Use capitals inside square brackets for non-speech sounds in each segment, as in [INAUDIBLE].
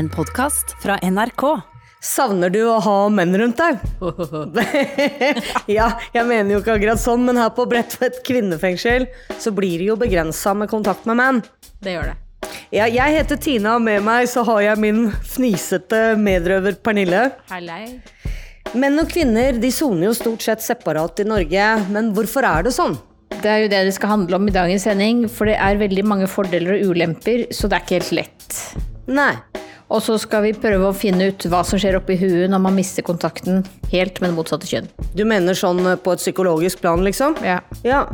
En podkast fra NRK. Savner du å ha menn rundt deg? [LAUGHS] ja, jeg mener jo ikke akkurat sånn, men her på Bredtvet kvinnefengsel så blir det jo begrensa med kontakt med menn. Det gjør det. Ja, jeg heter Tina, og med meg så har jeg min fnisete medrøver Pernille. Hallei. Menn og kvinner de soner jo stort sett separat i Norge, men hvorfor er det sånn? Det er jo det det skal handle om i dagens sending, for det er veldig mange fordeler og ulemper, så det er ikke helt lett. Nei. Og så skal vi prøve å finne ut hva som skjer oppi huet når man mister kontakten helt med det motsatte kjønn. Du mener sånn på et psykologisk plan, liksom? Ja. Ja.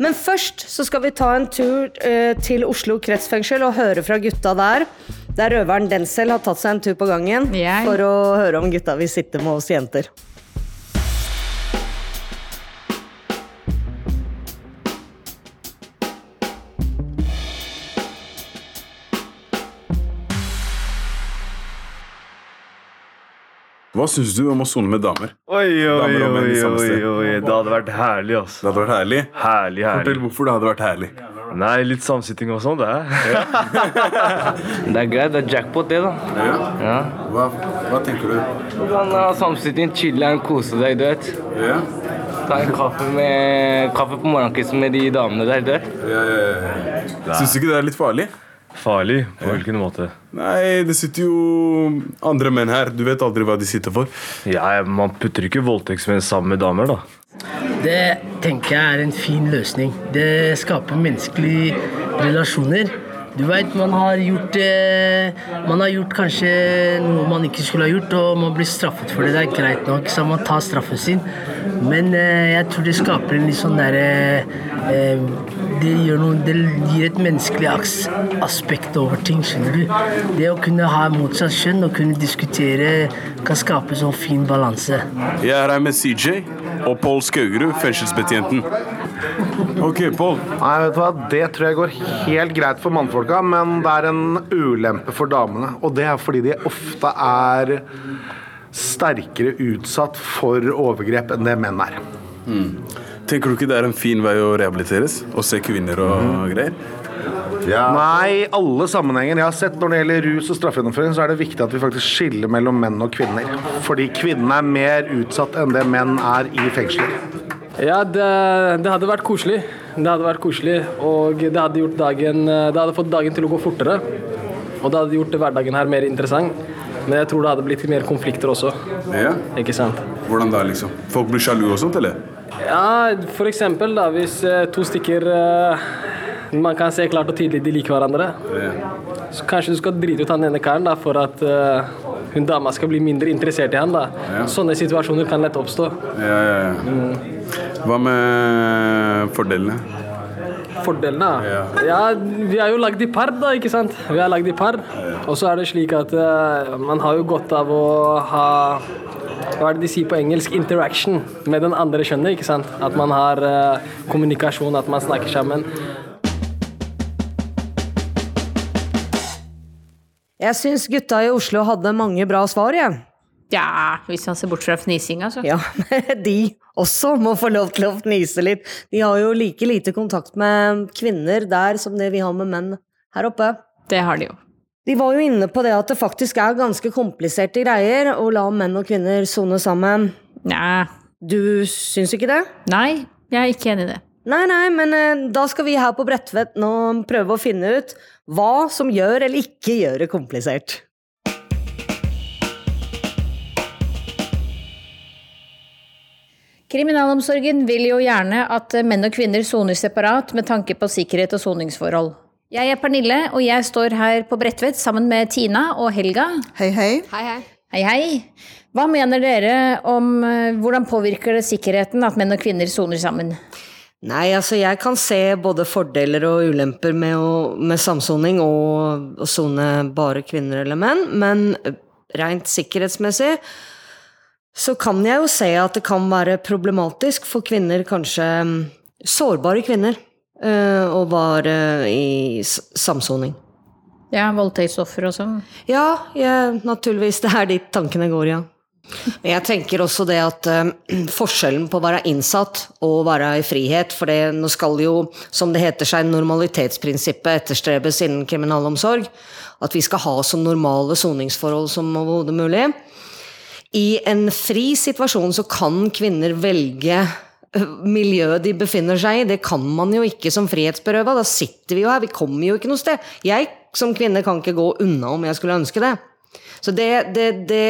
Men først så skal vi ta en tur eh, til Oslo kretsfengsel og høre fra gutta der. Der røveren Denzel har tatt seg en tur på gangen Jeg. for å høre om gutta vil sitte med oss jenter. Hva syns du om å sone med damer? Oi, oi, Damer oi, oi, oi. Det hadde vært herlig, altså. Det hadde vært herlig. Herlig, Fortell hvorfor det hadde vært herlig. Nei, litt samsitting og sånn, det Ja. [LAUGHS] Det er greit, det er jackpot det, da. Ja. Ja. Hva, hva tenker du? Du kan ha samsitting, chiller'n, kose deg, du vet. Ja? Ta en kaffe, med, kaffe på morgenkvisten med de damene der, du vet. Ja, ja, ja. Syns du ikke det er litt farlig? Farlig? På hvilken måte? Nei, det sitter jo andre menn her. Du vet aldri hva de sitter for. Ja, Man putter ikke voldtektsmenn sammen med damer, da. Det tenker jeg er en fin løsning. Det skaper menneskelige relasjoner. Du vet, man har gjort eh, Man har gjort kanskje noe man ikke skulle ha gjort, og man blir straffet for det. Det er greit nok, så man tar straffen sin. Men eh, jeg tror det skaper en litt sånn derre eh, det, gjør noe, det gir et menneskelig aks aspekt over ting, skjønner du. Det å kunne ha motsatt kjønn og kunne diskutere kan skape sånn fin balanse. Jeg er her med CJ og Pål Skaugerud, fengselsbetjenten. Ok, Pål. Nei, vet du hva? Det tror jeg går helt greit for mannfolka, men det er en ulempe for damene. Og det er fordi de ofte er sterkere utsatt for overgrep enn det menn er. Tenker du ikke det er en fin vei å rehabiliteres? Å se kvinner og greier? Nei, alle sammenhenger jeg har sett når det gjelder rus og straffegjennomføring, så er det viktig at vi faktisk skiller mellom menn og kvinner. Fordi kvinnene er mer utsatt enn det menn er i fengsler. Ja, det, det hadde vært koselig. Det hadde vært koselig, og det hadde, gjort dagen, det hadde fått dagen til å gå fortere. Og det hadde gjort hverdagen her mer interessant. Men jeg tror det hadde blitt mer konflikter også. Ja. Ikke sant? Hvordan da, liksom? Folk blir sjalu og sånt, eller? Ja, for eksempel da, hvis eh, to stykker eh, Man kan se klart og tydelig de liker hverandre. Så kanskje du skal drite ut han ene karen da, for at uh, hun dama skal bli mindre interessert i han. da. Ja. Sånne situasjoner kan lett oppstå. Ja, ja, ja. Hva med fordelene? Fordelene? Ja. vi er jo lagd i par, da, ikke sant? Vi er lagd i par. Og så er det slik at eh, man har jo godt av å ha hva er det de sier på engelsk? Interaction med den andre kjønnet. ikke sant? At man har eh, kommunikasjon, at man snakker sammen. Jeg syns gutta i Oslo hadde mange bra svar, jeg. Ja, hvis man ser bort fra fnisinga, så. Ja, [LAUGHS] de også må få lov til å fnise litt. De har jo like lite kontakt med kvinner der som det vi har med menn her oppe. Det har de jo. De var jo inne på det at det faktisk er ganske kompliserte greier å la menn og kvinner sone sammen. Nei. Du syns ikke det? Nei, jeg er ikke enig i det. Nei, nei, men eh, da skal vi her på Bredtvet nå prøve å finne ut hva som gjør eller ikke gjør det komplisert. Kriminalomsorgen vil jo gjerne at menn og kvinner soner separat med tanke på sikkerhet og soningsforhold. Jeg er Pernille, og jeg står her på Bredtvet sammen med Tina og Helga. Hei, hei. Hei, hei. Hei, hei. Hva mener dere om eh, hvordan påvirker det sikkerheten at menn og kvinner soner sammen? Nei, altså jeg kan se både fordeler og ulemper med, å, med samsoning og å sone bare kvinner eller menn, men rent sikkerhetsmessig så kan jeg jo se at det kan være problematisk for kvinner, kanskje mm, sårbare kvinner, eh, å være i samsoning. Ja, voldtektsoffer og sånn. Ja, jeg, naturligvis, det er dit tankene går, ja. Men jeg tenker også det at eh, forskjellen på å være innsatt og å være i frihet For det, nå skal jo, som det heter seg, normalitetsprinsippet etterstrebes innen kriminalomsorg. At vi skal ha så normale soningsforhold som overhodet mulig. I en fri situasjon så kan kvinner velge eh, miljøet de befinner seg i. Det kan man jo ikke som frihetsberøva. Da sitter vi jo her, vi kommer jo ikke noe sted. Jeg som kvinne kan ikke gå unna om jeg skulle ønske det. Så det, det, det,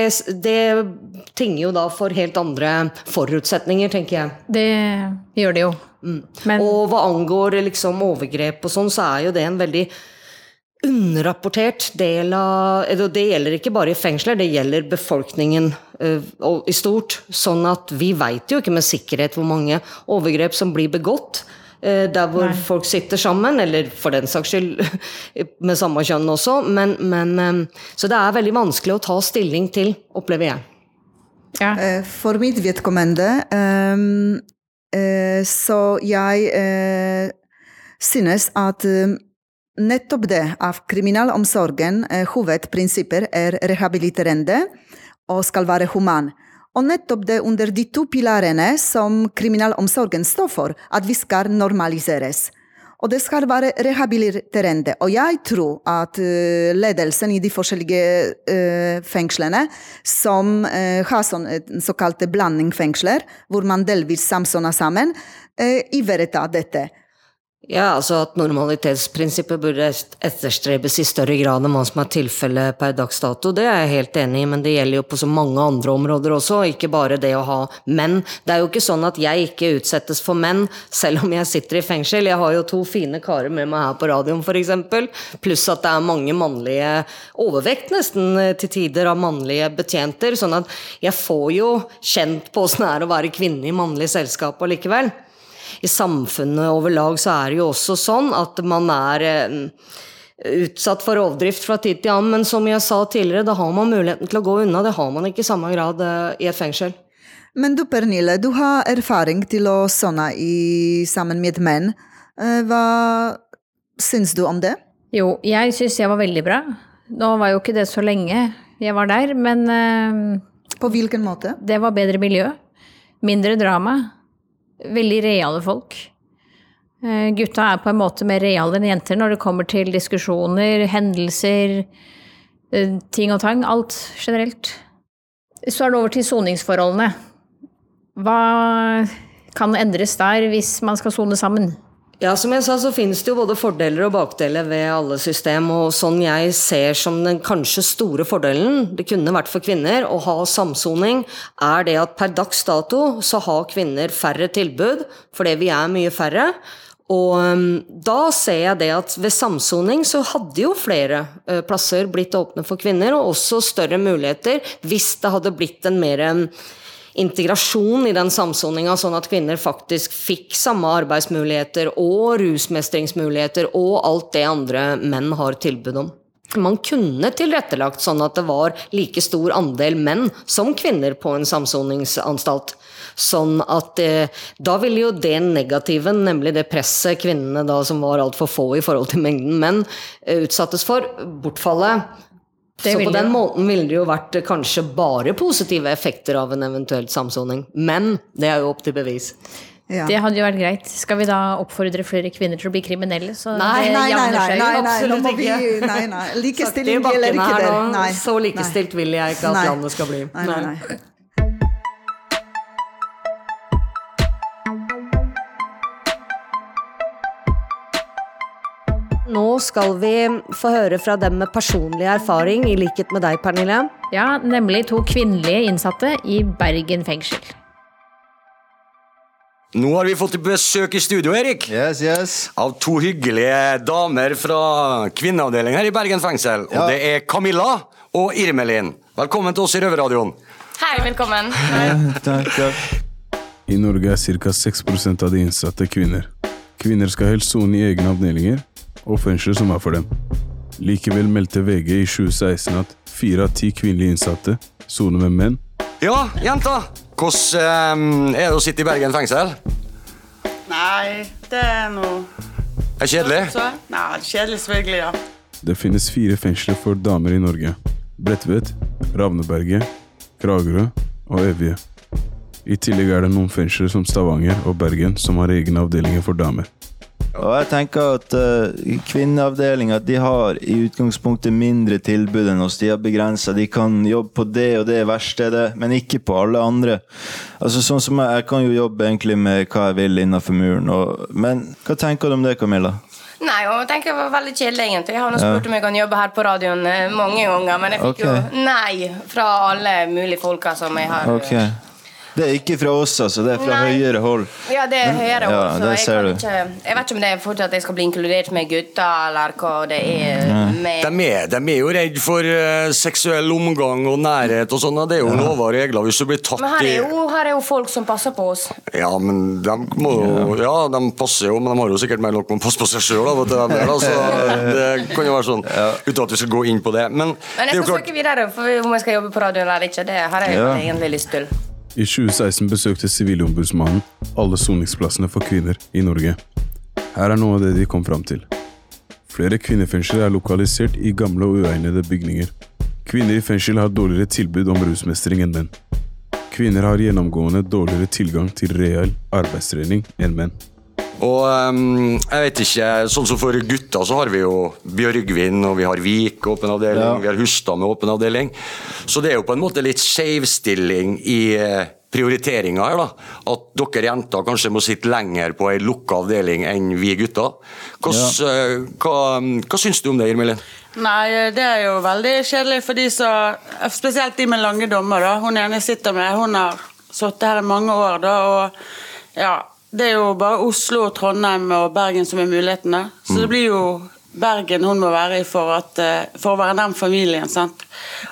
det tinger jo da for helt andre forutsetninger, tenker jeg. Det gjør det jo. Mm. Men, og hva angår liksom overgrep og sånn, så er jo det en veldig underrapportert del av Det gjelder ikke bare i fengsler, det gjelder befolkningen uh, i stort. Sånn at vi veit jo ikke med sikkerhet hvor mange overgrep som blir begått. Eh, der hvor Nei. folk sitter sammen, eller for den saks skyld [LAUGHS] med samme kjønn også. Men, men, eh, så det er veldig vanskelig å ta stilling til, opplever jeg. Ja. Eh, for mitt vedkommende Så jeg synes at nettopp det av kriminalomsorgen uh, hovedprinsipper er rehabiliterende og skal være human. Og nettopp det under de to pilarene som kriminalomsorgen står for, at vi skal normaliseres. Og det skal være rehabiliterende. Og jeg tror at uh, ledelsen i de forskjellige uh, fengslene, som uh, har sånn, såkalte blandingfengsler, hvor man delvis samsoner sammen, ivaretar dette. Ja, altså at normalitetsprinsippet burde etterstrebes i større grad enn hva som er tilfellet per dags dato, det er jeg helt enig i, men det gjelder jo på så mange andre områder også, ikke bare det å ha menn. Det er jo ikke sånn at jeg ikke utsettes for menn, selv om jeg sitter i fengsel. Jeg har jo to fine karer med meg her på radioen, f.eks., pluss at det er mange mannlige Overvekt nesten til tider av mannlige betjenter, sånn at jeg får jo kjent på åssen det er å være kvinne i mannlig selskap allikevel i samfunnet over lag så er det jo også sånn at man er eh, utsatt for rovdrift fra tid til annen, men som jeg sa tidligere, da har man muligheten til å gå unna. Det har man ikke i samme grad eh, i et fengsel. Men du Pernille, du har erfaring til å sone sammen med menn. Eh, hva syns du om det? Jo, jeg syns jeg var veldig bra. Nå var jo ikke det så lenge jeg var der, men På hvilken måte? Det var bedre miljø. Mindre drama. Veldig reale folk. Eh, gutta er på en måte mer reale enn jenter når det kommer til diskusjoner, hendelser, eh, ting og tang. Alt generelt. Så er det over til soningsforholdene. Hva kan endres der hvis man skal sone sammen? Ja, som jeg sa, så finnes det jo både fordeler og bakdeler ved alle system. Og sånn jeg ser som den kanskje store fordelen, det kunne vært for kvinner, å ha samsoning, er det at per dags dato så har kvinner færre tilbud, fordi vi er mye færre. Og um, da ser jeg det at ved samsoning så hadde jo flere uh, plasser blitt åpne for kvinner, og også større muligheter hvis det hadde blitt en mer um, integrasjon i den samsoninga, sånn at kvinner faktisk fikk samme arbeidsmuligheter og rusmestringsmuligheter og alt det andre menn har tilbud om. Man kunne tilrettelagt sånn at det var like stor andel menn som kvinner på en samsoningsanstalt. Sånn at eh, da ville jo det negative, nemlig det presset kvinnene da som var altfor få i forhold til mengden menn, eh, utsattes for, bortfalle. Det så på den måten ville det jo vært kanskje bare positive effekter av en eventuelt samsoning. Men det er jo opp til bevis. Ja. Det hadde jo vært greit. Skal vi da oppfordre flere kvinner til å bli kriminelle? Så nei, nei, nei, nei, nei, absolutt ikke. Nei, nei. [LAUGHS] Likestilling gjelder ikke det. Så likestilt vil jeg ikke at landet skal bli. Nei, nei, nei. Nå skal vi få høre fra dem med personlig erfaring, i likhet med deg, Pernille. Ja, nemlig to kvinnelige innsatte i Bergen fengsel. Nå har vi fått besøk i studio, Erik. Yes, yes. Av to hyggelige damer fra kvinneavdelingen her i Bergen fengsel. Ja. Og det er Camilla og Irmelin. Velkommen til oss i Røverradioen. Hei, velkommen. Hei. [LAUGHS] takk, takk. I Norge er ca. 6 av de innsatte kvinner. Kvinner skal helst sone i egne avdelinger, og fengsel som er for dem. Likevel meldte VG i 2016 at fire av ti kvinnelige innsatte soner med menn. Ja, jenta! Hvordan um, er det å sitte i Bergen fengsel? Nei, det er noe Er kjedelig? Så, nei, kjedelig selvfølgelig, ja. Det finnes fire fengsler for damer i Norge. Bredtvet, Ravneberget, Kragerø og Evje. I tillegg er det noen fengsler som Stavanger og Bergen som har egne avdelinger for damer. Og jeg tenker at uh, kvinneavdelinga de har i utgangspunktet mindre tilbud enn oss. De har begrensa. De kan jobbe på det og det verkstedet, men ikke på alle andre. Altså sånn som Jeg, jeg kan jo jobbe egentlig med hva jeg vil innenfor muren. Og, men hva tenker du om det, Camilla? Nei, og jeg tenker det var veldig kjedelig, egentlig. Jeg har nå spurt om jeg kan jobbe her på radioen eh, mange ganger, men jeg fikk okay. jo nei fra alle mulige folka som jeg har Ok. Det er ikke fra oss, altså. Det er fra Nei. høyere hold. Ja, det er høyere Ja, også. det Jeg, ser kan ikke, jeg vet ikke om det er fortsatt jeg skal bli inkludert med gutter, eller hva det er med De er, de er jo redd for uh, seksuell omgang og nærhet og sånn. Det er jo lover og regler. Hvis du blir tatt Men her er, jo, her er jo folk som passer på oss. Ja, men de må jo Ja, de passer jo, men de har jo sikkert mer nok med å passe på seg sjøl. Så [LAUGHS] det kan jo være sånn. Uten at vi skal gå inn på det. Men, Men det er jeg jo skal klart søke videre for om jeg skal jobbe på radioen eller ikke. Det har jeg Ja. egentlig lyst til. I 2016 besøkte Sivilombudsmannen alle soningsplassene for kvinner i Norge. Her er noe av det de kom fram til. Flere kvinnefengsler er lokalisert i gamle og uegnede bygninger. Kvinner i fengsel har dårligere tilbud om rusmestring enn menn. Kvinner har gjennomgående dårligere tilgang til reell arbeidstrening enn menn. Og ehm, jeg vet ikke, sånn som for gutta så har vi jo Bjørgvin, og vi har Vik åpen avdeling, Ja. vi har Hustad med åpen avdeling. Så det er jo på en måte litt skjevstilling i eh, prioriteringa her, da. At dere jenter kanskje må sitte lenger på ei lukka avdeling enn vi gutter. Eh, hva, hva syns du om det, Irmelin? Nei, det er jo veldig kjedelig for de som Spesielt de med lange dommer. da. Hun ene sitter med, hun har sittet her i mange år, da, og ja Det er jo bare Oslo, Trondheim og Bergen som er mulighetene. Så det blir jo Bergen hun må være i for, at, eh, for å være den familien. sant?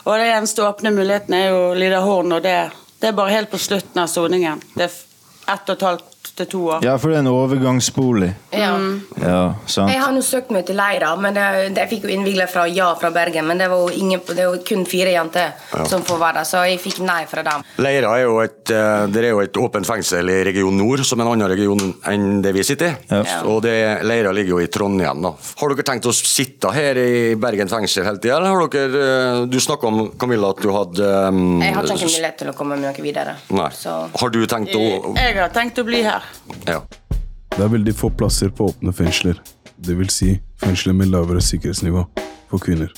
Og det eneste åpne muligheten er jo Lida Horn, og det, det er bare helt på slutten av soningen. Det er ett og et halvt til to år. Ja, for det er en overgangsbolig. Ja. Ja, sant. Jeg har nå søkt meg til leira, men det, det, jeg fikk jo innvilget fra ja fra Bergen. Men det var jo, ingen, det var kun fire jenter Ja. som får være der, så jeg fikk nei fra dem. Leira er jo et, eh, det er jo et åpent fengsel i region nord, som en annen region enn det vi sitter i. Ja. Og det, Leira ligger jo i Trondheim. da. Har dere tenkt å sitte her i Bergen fengsel hele tida, eller har dere eh, Du snakka om Camilla at du hadde um, Jeg har ikke mulighet til å komme med noe videre. Nei. Så Har du tenkt å Jeg har tenkt å bli her. Ja. Det er veldig få plasser på åpne fengsler, det vil si fengsler med lavere sikkerhetsnivå for kvinner.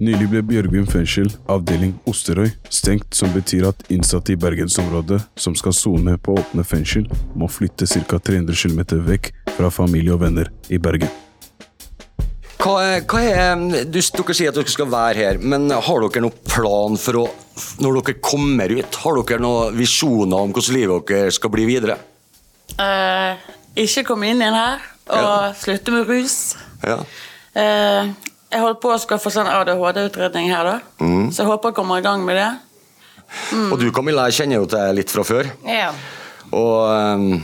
Nylig ble Bjørgvin fengsel, avdeling Osterøy, stengt, som betyr at innsatte i bergensområdet som skal sone på åpne fengsel, må flytte ca. 300 km vekk fra familie og venner i Bergen. Hva er, hva er du, Dere sier at dere skal være her, men har dere noen plan for å Når dere kommer ut, har dere noen visjoner om hvordan livet deres skal bli videre? Eh, ikke komme inn igjen her og slutte med rus. Ja. Uh, jeg holder på å skal få sånn ADHD-utredning her, da. Mm. så jeg håper jeg kommer i gang med det. Og du Camilla, jeg kjenner jo til deg litt fra før. ja. Og um,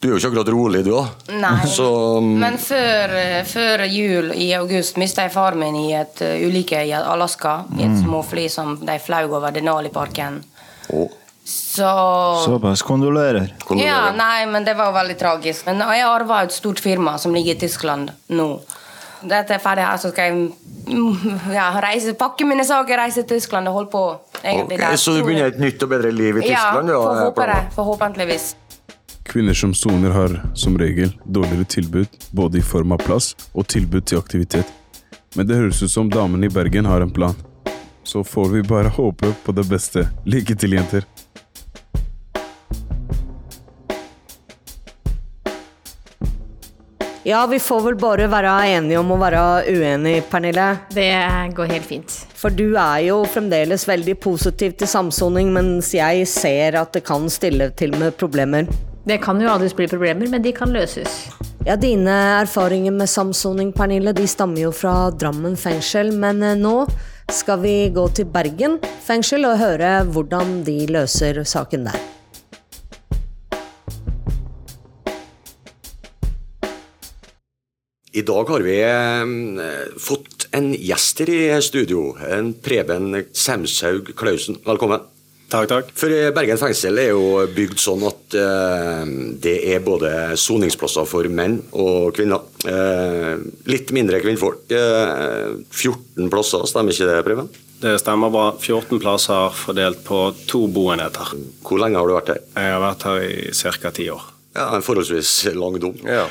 du er jo ikke akkurat rolig, du òg. Nei. Så um, Men før, eh, før jul i august mista jeg far min i et uh, ulykke i Alaska. I et Mm. småfly som de flaug over Denali-parken. Å. Så Såpass. Kondolerer. Ja, nei, men det var veldig tragisk. Men jeg arva et stort firma som ligger i Tyskland nå. Dette er ferdig her, så skal jeg ja, reise, pakke mine saker, reise til Tyskland og holde på. egentlig Ok, der. Så du begynner et nytt og bedre liv i Tyskland? Ja, får håpe det. Forhåpentligvis. Kvinner som soner har som regel dårligere tilbud, både i form av plass og tilbud til aktivitet. Men det høres ut som damene i Bergen har en plan. Så får vi bare håpe på det beste. Lykke til, jenter. Ja, vi får vel bare være enige om å være uenige, Pernille. Det går helt fint. For du er jo fremdeles veldig positiv til samsoning, mens jeg ser at det kan stille til med problemer. Det kan jo aldri bli problemer, men de kan løses. Ja, Dine erfaringer med samsoning Pernille, de stammer jo fra Drammen fengsel, men eh, nå skal vi gå til Bergen fengsel og høre hvordan de løser saken der. I dag har vi fått en gjest her i studio. En Preben Semshaug Klausen. Velkommen. Takk, takk. For eh, Bergen fengsel er jo bygd sånn at eh, det er både soningsplasser for menn og kvinner. Eh, litt mindre kvinnfolk. Eh, 14 plasser, stemmer ikke det, Preben? Det stemmer bra. 14 plasser fordelt på to boenheter. Hvor lenge har du vært her? Jeg har vært her i ca. ti år. Ja, En forholdsvis lang dom. Ja,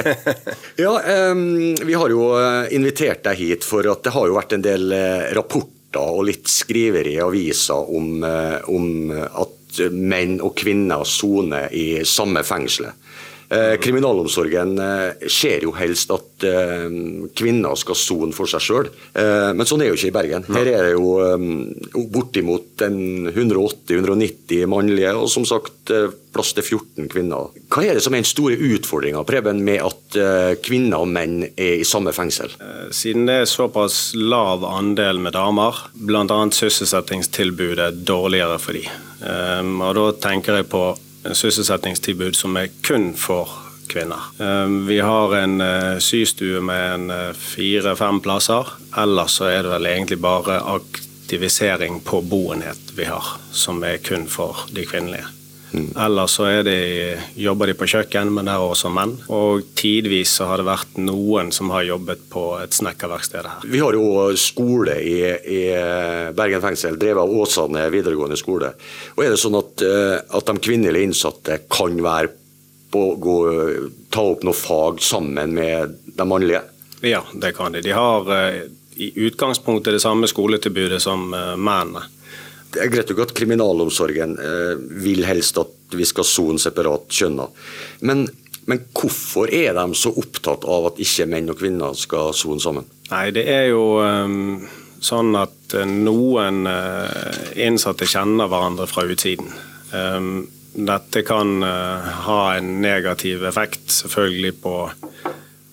[LAUGHS] ja um, Vi har jo eh, invitert deg hit for at det har jo vært en del eh, rapporter og litt skriver i aviser om, eh, om at menn og kvinner soner i samme fengselet. Eh, kriminalomsorgen eh, ser jo helst at eh, kvinner skal sone for seg sjøl, men sånn er jo ikke i Bergen. Her er det jo bortimot en 180-190 mannlige, og som sagt plass til 14 kvinner. Hva er det som er den store utfordringa med at kvinner og menn er i samme fengsel? Siden det er såpass lav andel med damer, bl.a. sysselsettingstilbudet dårligere for de. Um, og da tenker jeg på sysselsettingstilbud som er kun for kvinner. Um, vi har en uh, systue med en uh, fire-fem plasser. Ellers så er det vel egentlig bare aktivisering på boenhet vi har, som er kun for de kvinnelige. Ellers så de, jobber de på kjøkken, men der er også menn. Og tidvis så har det vært noen som har jobbet på et snekkerverksted her. Vi har jo skole i, i Bergen fengsel, drevet av Åsane videregående skole. Og Er det sånn at, eh, at de kvinnelige innsatte kan være på, gå, ta opp noe fag sammen med de mannlige? Ja, det kan de. De har eh, i utgangspunktet det samme skoletilbudet som eh, mennene. Det er greit nok at kriminalomsorgen eh, vil helst at vi skal sone separat kjønna. Men, men hvorfor er de så opptatt av at ikke menn og kvinner skal sone sammen? Nei, det er jo um, sånn at eh, noen uh, innsatte kjenner hverandre fra utsiden. Um, dette kan uh, ha en negativ effekt selvfølgelig på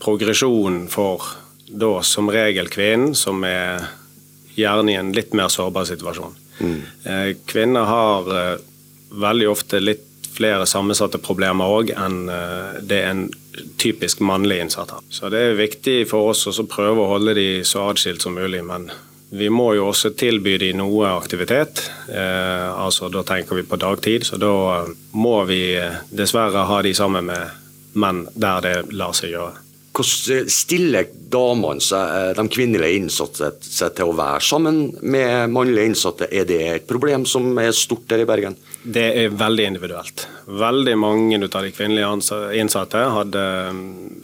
progresjonen for da som regel kvinnen, som er gjerne i en litt mer sårbar situasjon. Eh, Kvinner har eh, veldig ofte litt flere sammensatte problemer òg enn eh, det en typisk mannlig innsatt har. Så det er viktig for oss å prøve å holde de så atskilt som mulig. Men vi må jo også tilby de noe aktivitet. Altså Da tenker vi på dagtid, så da må vi dessverre ha de sammen med menn der det lar seg gjøre. Hvordan stiller damene seg, eh, de kvinnelige innsatte seg til å være sammen med mannlige innsatte? Er det et problem som er stort her i Bergen? Det er veldig individuelt. Veldig mange av de kvinnelige innsatte hadde,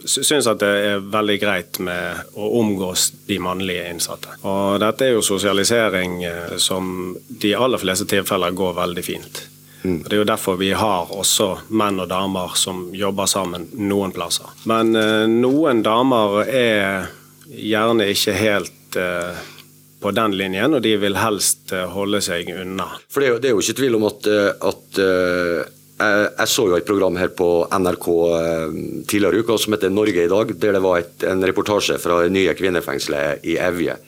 sy- syns at det er veldig greit med å omgås de mannlige innsatte. Og dette er jo sosialisering eh, som de aller fleste tilfeller går veldig fint. Og Det er jo derfor vi har også menn og damer som jobber sammen noen plasser. Men eh, noen damer er gjerne ikke helt eh, på den linjen, og de vil helst eh, holde seg unna. For det er jo, det er jo ikke tvil om at, eh, at eh, jeg, jeg så jo et program her på NRK eh, tidligere i uka som heter Norge i dag, der det var et, en reportasje fra nye kvinnefengselet i Evje.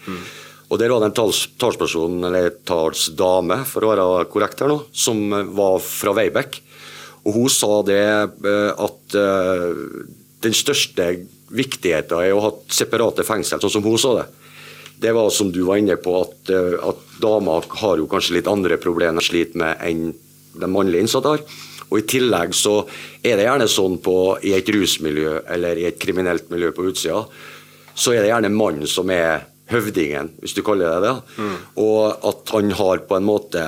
Og Der var det en tals, talsperson, eller talsdame, for å være korrekt her nå, som eh, var fra Veibekk. Og Hun sa det eh, at eh, den største viktigheten er å ha separate fengsel, sånn som hun sa det. Det var som du var inne på, at, at damer har jo kanskje litt andre problemer de sliter med enn de mannlige innsatte har. Og I tillegg så er det gjerne sånn på, i et rusmiljø eller i et kriminelt miljø på utsida, så er det gjerne mannen som er høvdingen, hvis du kaller det det. Og at han har på en måte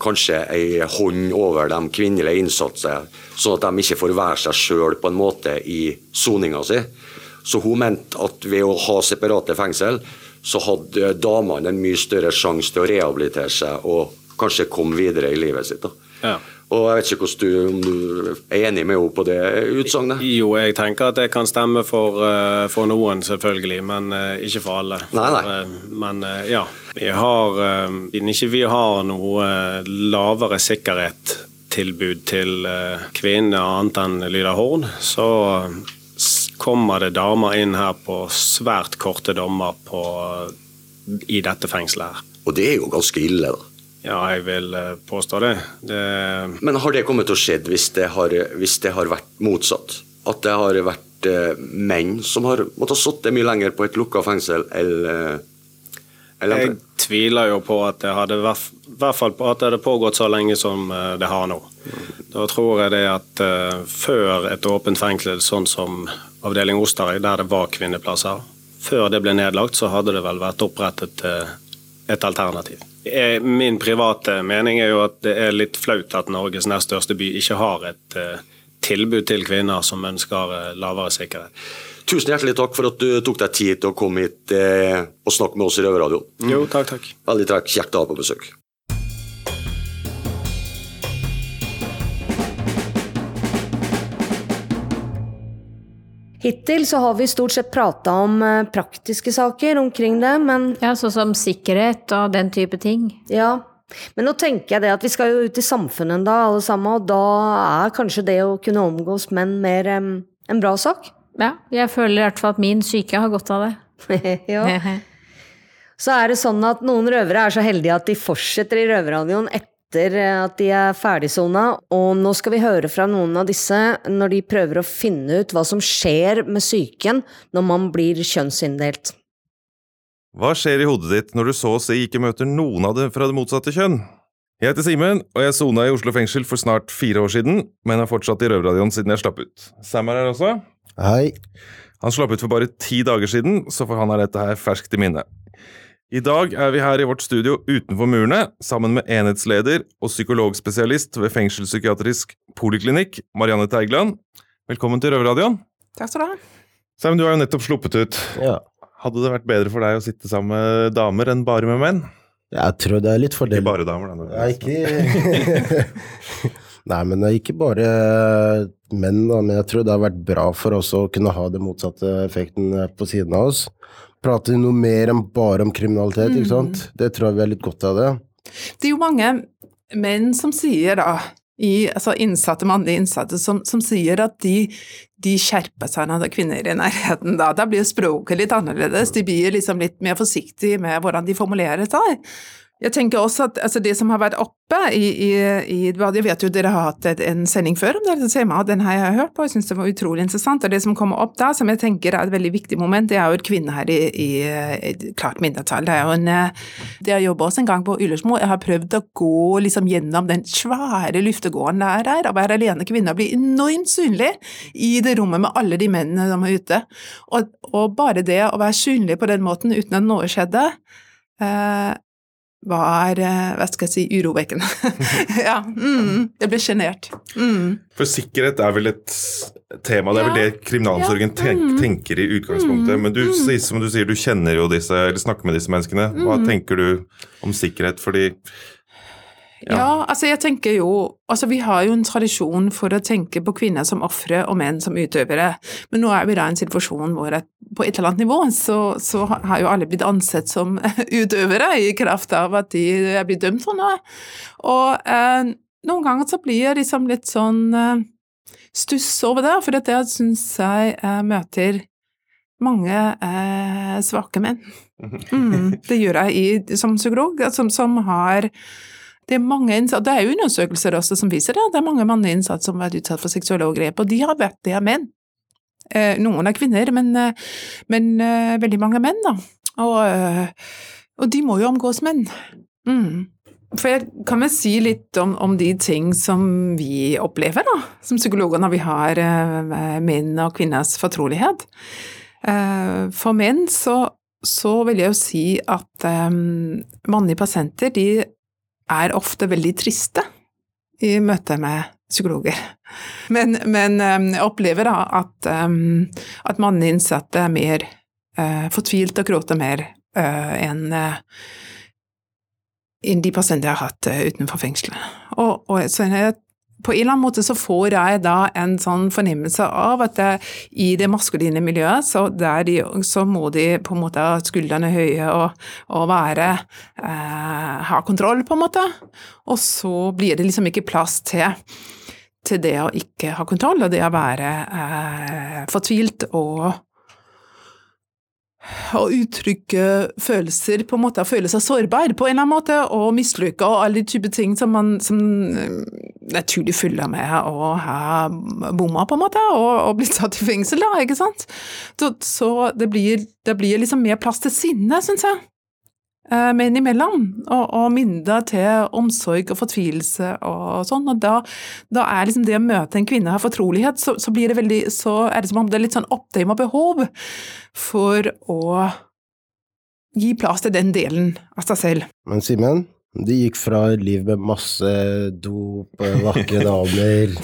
kanskje ei hånd over de kvinnelige innsatte, sånn at de ikke får være seg sjøl på en måte i soninga si. Så hun mente at ved å ha separate fengsel, så hadde damene en mye større sjanse til å rehabilitere seg og kanskje komme videre i livet sitt. Ja. Og jeg vet ikke du, om du er enig med henne på det utsagnet? Jo, jeg tenker at det kan stemme for, eh, for noen, selvfølgelig, men eh, ikke for alle. Nei, nei. Eh, men ja, vi har, siden ikke vi har noe lavere sikkerhetstilbud til kvinner annet enn Lyda Horn, så kommer det damer inn her på svært korte dommer på, i dette fengselet her. Og det er jo ganske ille, da. Ja, jeg vil eh, påstå det. det Men har det kommet til å skje hvis det har, hvis det har vært motsatt? At det har vært eh, menn som har måttet ha sittet mye lenger på et lukka fengsel eller, eller Jeg tviler jo på at det hadde hvert fall på at det hadde pågått så lenge som eh, det har nå. Da tror jeg det at før et åpent fengsel, sånn som avdeling Osterøy, der det var kvinneplasser, før det ble nedlagt, så hadde det vel vært opprettet et alternativ. Min private mening er jo at det er litt flaut at Norges nest største by ikke har et uh, tilbud til kvinner som ønsker lavere sikkerhet. Tusen hjertelig takk for at du tok deg tid til å komme hit eh, og snakke med oss i Røverradioen. Jo, takk, takk. Veldig takk. Kjekt å ha på besøk. Hittil så har vi stort sett prata om eh, praktiske saker omkring det, men Ja, sånn som sikkerhet og den type ting. Ja. Men nå tenker jeg det at vi skal jo ut i samfunnet da, alle sammen, og da er kanskje det å kunne omgås menn mer um, en bra sak? Ja, jeg føler i hvert fall at min syke har godt av det. [LAUGHS] ja. [LAUGHS] Så er det sånn at noen røvere er så heldige at de fortsetter i røverradioen etter at de er ferdigsona, og nå skal vi høre fra noen av disse når de prøver å finne ut hva som skjer med psyken når man blir kjønnsinndelt. Hva skjer i hodet ditt når du så å si ikke møter noen av det fra det motsatte kjønn? Jeg heter Simen, og jeg sona i Oslo fengsel for snart fire år siden, men har fortsatt i Røverradioen siden jeg slapp ut. Sam er her også. Hei. Han slapp ut for bare ti dager siden, så for han er dette her ferskt i minne. I dag er vi her i vårt studio utenfor murene, sammen med enhetsleder og psykologspesialist ved fengselspsykiatrisk poliklinikk, Marianne Teigland. Velkommen til Røverradioen. Takk skal du ha. Sam, du har jo nettopp sluppet ut. Ja. Hadde det vært bedre for deg å sitte sammen med damer enn bare med menn? Jeg tror det er litt fordel. Ikke bare damer, da. Ja, ikke [LAUGHS] Nei, men det er ikke bare menn, da, men jeg tror det har vært bra for oss å kunne ha den motsatte effekten på siden av oss. Prate noe mer enn bare om kriminalitet, ikke sant. Det tror jeg vi har litt godt av det. Det er jo mange menn som sier da, i, altså innsatte, mannlige innsatte, som, som sier at de, de, skjerper seg når det er kvinner i nærheten. Da, da blir språket litt annerledes, de blir liksom litt mer forsiktige med hvordan de formulerer seg. Jeg tenker også at altså det som har vært oppe i, i, i Jeg vet jo dere har hatt en sending før om dette temaet, den har jeg hørt på, jeg syns det var utrolig interessant. Og det som kommer opp da, som jeg tenker er et veldig viktig moment, det er jo et kvinne her i, i klart mindretall. Det er jo en Det jeg jobba også en gang på Ullersmo, jeg har prøvd å gå liksom gjennom den svære luftegården der er, å være alene kvinne og bli enormt synlig i det rommet med alle de mennene som er ute. Og, og bare det å være synlig på den måten uten at noe skjedde, eh, var er, hva skal jeg si, urovekkende. [LAUGHS] ja, mm, jeg ble sjenert. Mm. For sikkerhet er vel et tema, det er vel det kriminalomsorgen ja, mm, tenker i utgangspunktet. Men du, mm. som du sier, du kjenner jo disse, eller snakker med disse menneskene. Hva mm. tenker du om sikkerhet? Fordi ja. ja. altså jeg tenker jo Altså vi har jo en tradisjon for å tenke på kvinner som ofre og menn som utøvere, men nå er vi da i en situasjon hvor at på et eller annet nivå så, så, har jo alle blitt ansett som [LAUGHS] utøvere i kraft av at de er blitt dømt for noe. Og eh, noen ganger så blir jeg liksom litt sånn eh, stuss over det, for dette syns jeg eh, møter mange eh, svake menn. Mm, det gjør jeg i, som psykolog, som, som har det er, mange innsatte, det er jo undersøkelser også som viser det. Det er mange mannlige innsatte som har vært utsatt for seksuelle overgrep, og de har vært det av menn. Eh, noen er kvinner, men, eh, men eh, veldig mange er menn, da. Og, og, de må jo omgås menn. Mm. For jeg kan vel si litt om, om, de ting som vi opplever, da, som psykologer, når vi har eh, menn og kvinners fortrolighet. Eh, for menn så, så vil jeg jo si at mannlige pasienter de er ofte veldig triste i møte med psykologer. Men, men um, jeg opplever da at, um, at mannlige innsatte er mer uh, fortvilt og gråter mer uh, enn de pasientene jeg har hatt utenfor fengselet. Og, og så jeg på en eller annen måte så får jeg da en sånn fornemmelse av at det, i det maskuline miljøet, så, de, så, må de på en måte ha skuldrene høye og, og være eh, Ha kontroll, på en måte. Og så blir det liksom ikke plass til, til det å ikke ha kontroll, og det å være eh, fortvilt og å uttrykke følelser, på en måte, føle seg sårbar på en eller annen måte, og mislykka og alle de typer ting som man som naturlig følger med å ha bomma, på en måte, og, og blitt satt i fengsel, da, ikke sant. Så, så det, blir, det, blir, liksom mer plass til sinne, syns jeg. eh, menn imellom, og, og mindre til omsorg og fortvilelse og sånn. Og da, da er liksom det å møte en kvinne av fortrolighet, så, så, blir det veldig, så er det som om det er litt sånn oppdama behov for å gi plass til den delen av seg selv. Men Simen, du gikk fra et liv med masse dop, vakre damer,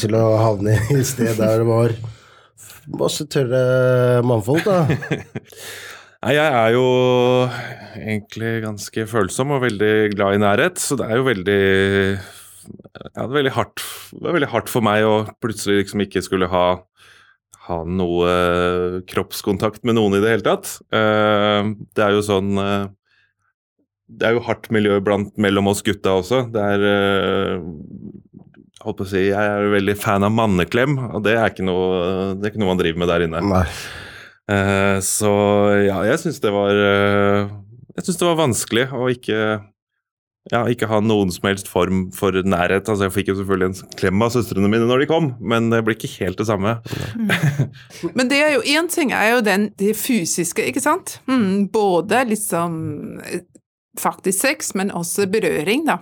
til å havne i et sted der det var masse tørre mannfolk, da. Nei, jeg er jo egentlig ganske følsom og veldig glad i nærhet, så det er jo veldig ja, det, er veldig hardt, det er veldig hardt for meg å plutselig liksom ikke skulle ha, ha noe kroppskontakt med noen i det hele tatt. Eh, det er jo sånn eh, Det er jo hardt miljø blant, mellom oss gutta også. Det er eh, holdt på å si, Jeg er veldig fan av manneklem, og det er ikke noe, det er ikke noe man driver med der inne. Nei. Eh, så ja, jeg syns det var uh, Jeg syns det var vanskelig å ikke ja, ikke ha noen som helst form for nærhet. Altså, jeg fikk jo selvfølgelig en klem av søstrene mine når de kom, men det blir ikke helt det samme. Men det er jo én ting er jo den, det fysiske, ikke sant? Mm, både liksom faktisk sex, men også berøring, da.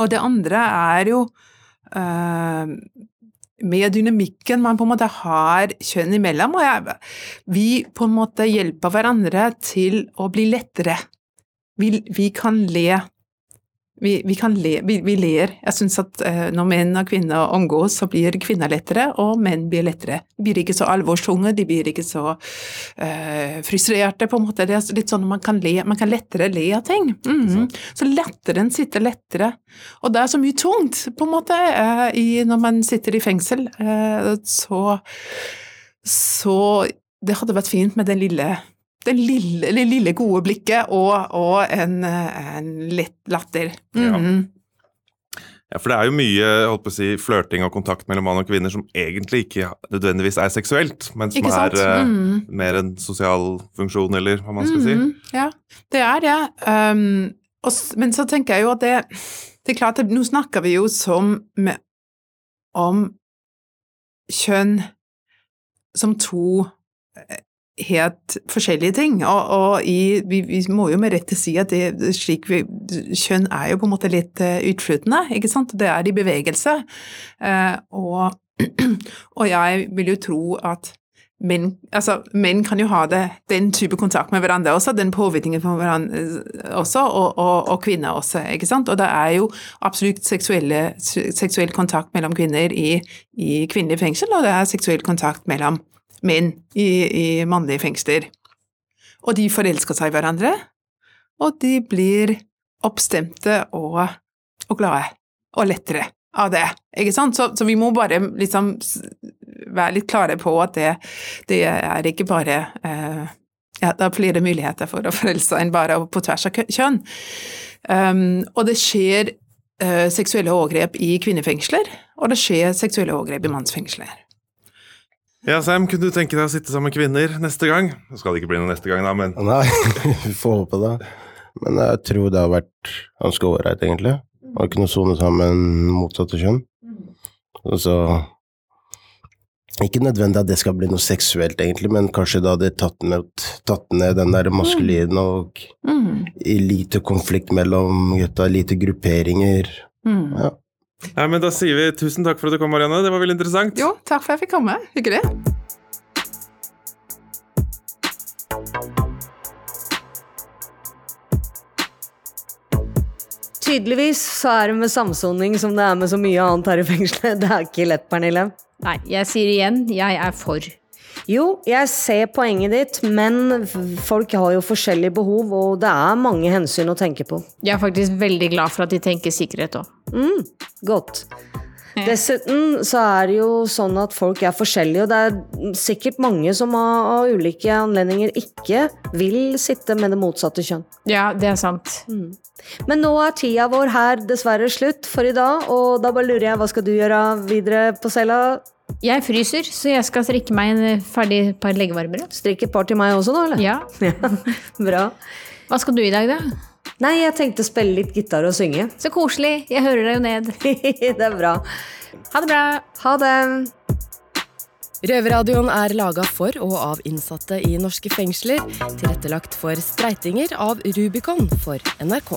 Og det andre er jo øh, med dynamikken man på en måte har kjønn imellom. Og jeg, vi på en måte hjelper hverandre til å bli lettere. Vi, vi kan le. Vi, vi kan le, vi, vi ler. Jeg syns at uh, når menn og kvinner omgås, så blir kvinner lettere, og menn blir lettere. De blir ikke så alvorstunge, de blir ikke så uh, frustrerte, på en måte. Det er litt sånn at man kan le, man kan lettere le av ting. Mm -hmm. Så letteren sitter lettere. Og det er så mye tungt, på en måte, uh, i, når man sitter i fengsel. så Så det hadde vært fint med den lille det lille, lille, gode blikket og, og en, en, lett latter. Mm. Ja. ja. for det er jo mye holdt på å si, flørting og kontakt mellom mann og kvinner som egentlig ikke nødvendigvis er seksuelt, men som er uh, mm. mer en sosial funksjon, eller hva man skal mm. si. Ja, det er det. Um, og, men så tenker jeg jo at det, det er klart at nå snakker vi jo som med, om kjønn som to helt forskjellige ting. Og, og i, vi, vi, må jo med rette si at det, slik vi, kjønn er jo på en måte litt uh, utflytende, ikke sant. Det er i bevegelse. Eh, og, [CLEARS THROAT] og, jeg vil jo tro at menn, altså, menn kan jo ha det, den type kontakt med hverandre også, den påvirkningen på hverandre eh, også, og, og, kvinner også, ikke sant. Og det er jo absolutt seksuell kontakt mellom kvinner i, i kvinnelig fengsel, og det er seksuell kontakt mellom menn i, i mannlige fengsler. Og de forelsker seg i hverandre, og de blir oppstemte og, og glade og lettere av det. Ikke sant? Så, så, vi må bare liksom være litt klare på at det, det er ikke bare eh, ja, det er flere muligheter for å forelske enn bare på tvers av kjønn. Um, og det skjer uh, seksuelle overgrep i kvinnefengsler, og det skjer seksuelle overgrep i mannsfengsler. Ja, Sam, kunne du tenke deg å sitte sammen med kvinner neste gang? Det skal det ikke bli noe neste gang, da, men Nei, [LAUGHS] vi får håpe det. Men jeg tror det har vært ganske ålreit, egentlig. Å kunne sone sammen motsatte kjønn. Og Så Ikke nødvendig at det skal bli noe seksuelt, egentlig, men kanskje da hadde tatt ned, tatt ned den der maskuline og mm. i lite konflikt mellom gutta, lite grupperinger. Mm. Ja. Nei, men Da sier vi tusen takk for at du kom, Marianne. Det var veldig interessant. Jo, takk for at jeg fikk komme. Hyggelig. Tydeligvis så er det med samsoning som det er med så mye annet her i fengselet. Det er ikke lett, Pernille. Nei, jeg sier igjen, jeg er for. Jo, jeg ser poenget ditt, men folk har jo forskjellige behov, og det er mange hensyn å tenke på. Jeg er faktisk veldig glad for at de tenker sikkerhet òg. Mm, godt. Dessuten så er det jo sånn at folk er forskjellige, og det er sikkert mange som av, av ulike anledninger ikke vil sitte med det motsatte kjønn. Ja, det er sant. Mm. Men nå er tida vår her dessverre slutt for i dag, og da bare lurer jeg, hva skal du gjøre videre på cella? Jeg fryser, så jeg skal strikke meg en ferdig par leggevarmere. Strikke et par til meg også, da? eller? [LAUGHS] Ja. Bra. Hva skal du i dag, da? Nei, jeg tenkte å spille litt gitar og synge. Så koselig. Jeg hører deg jo ned. [LAUGHS] det er bra. Ha det bra. Ha det. Røverradioen er laga for og av innsatte i norske fengsler. Tilrettelagt for streitinger av Rubicon for NRK.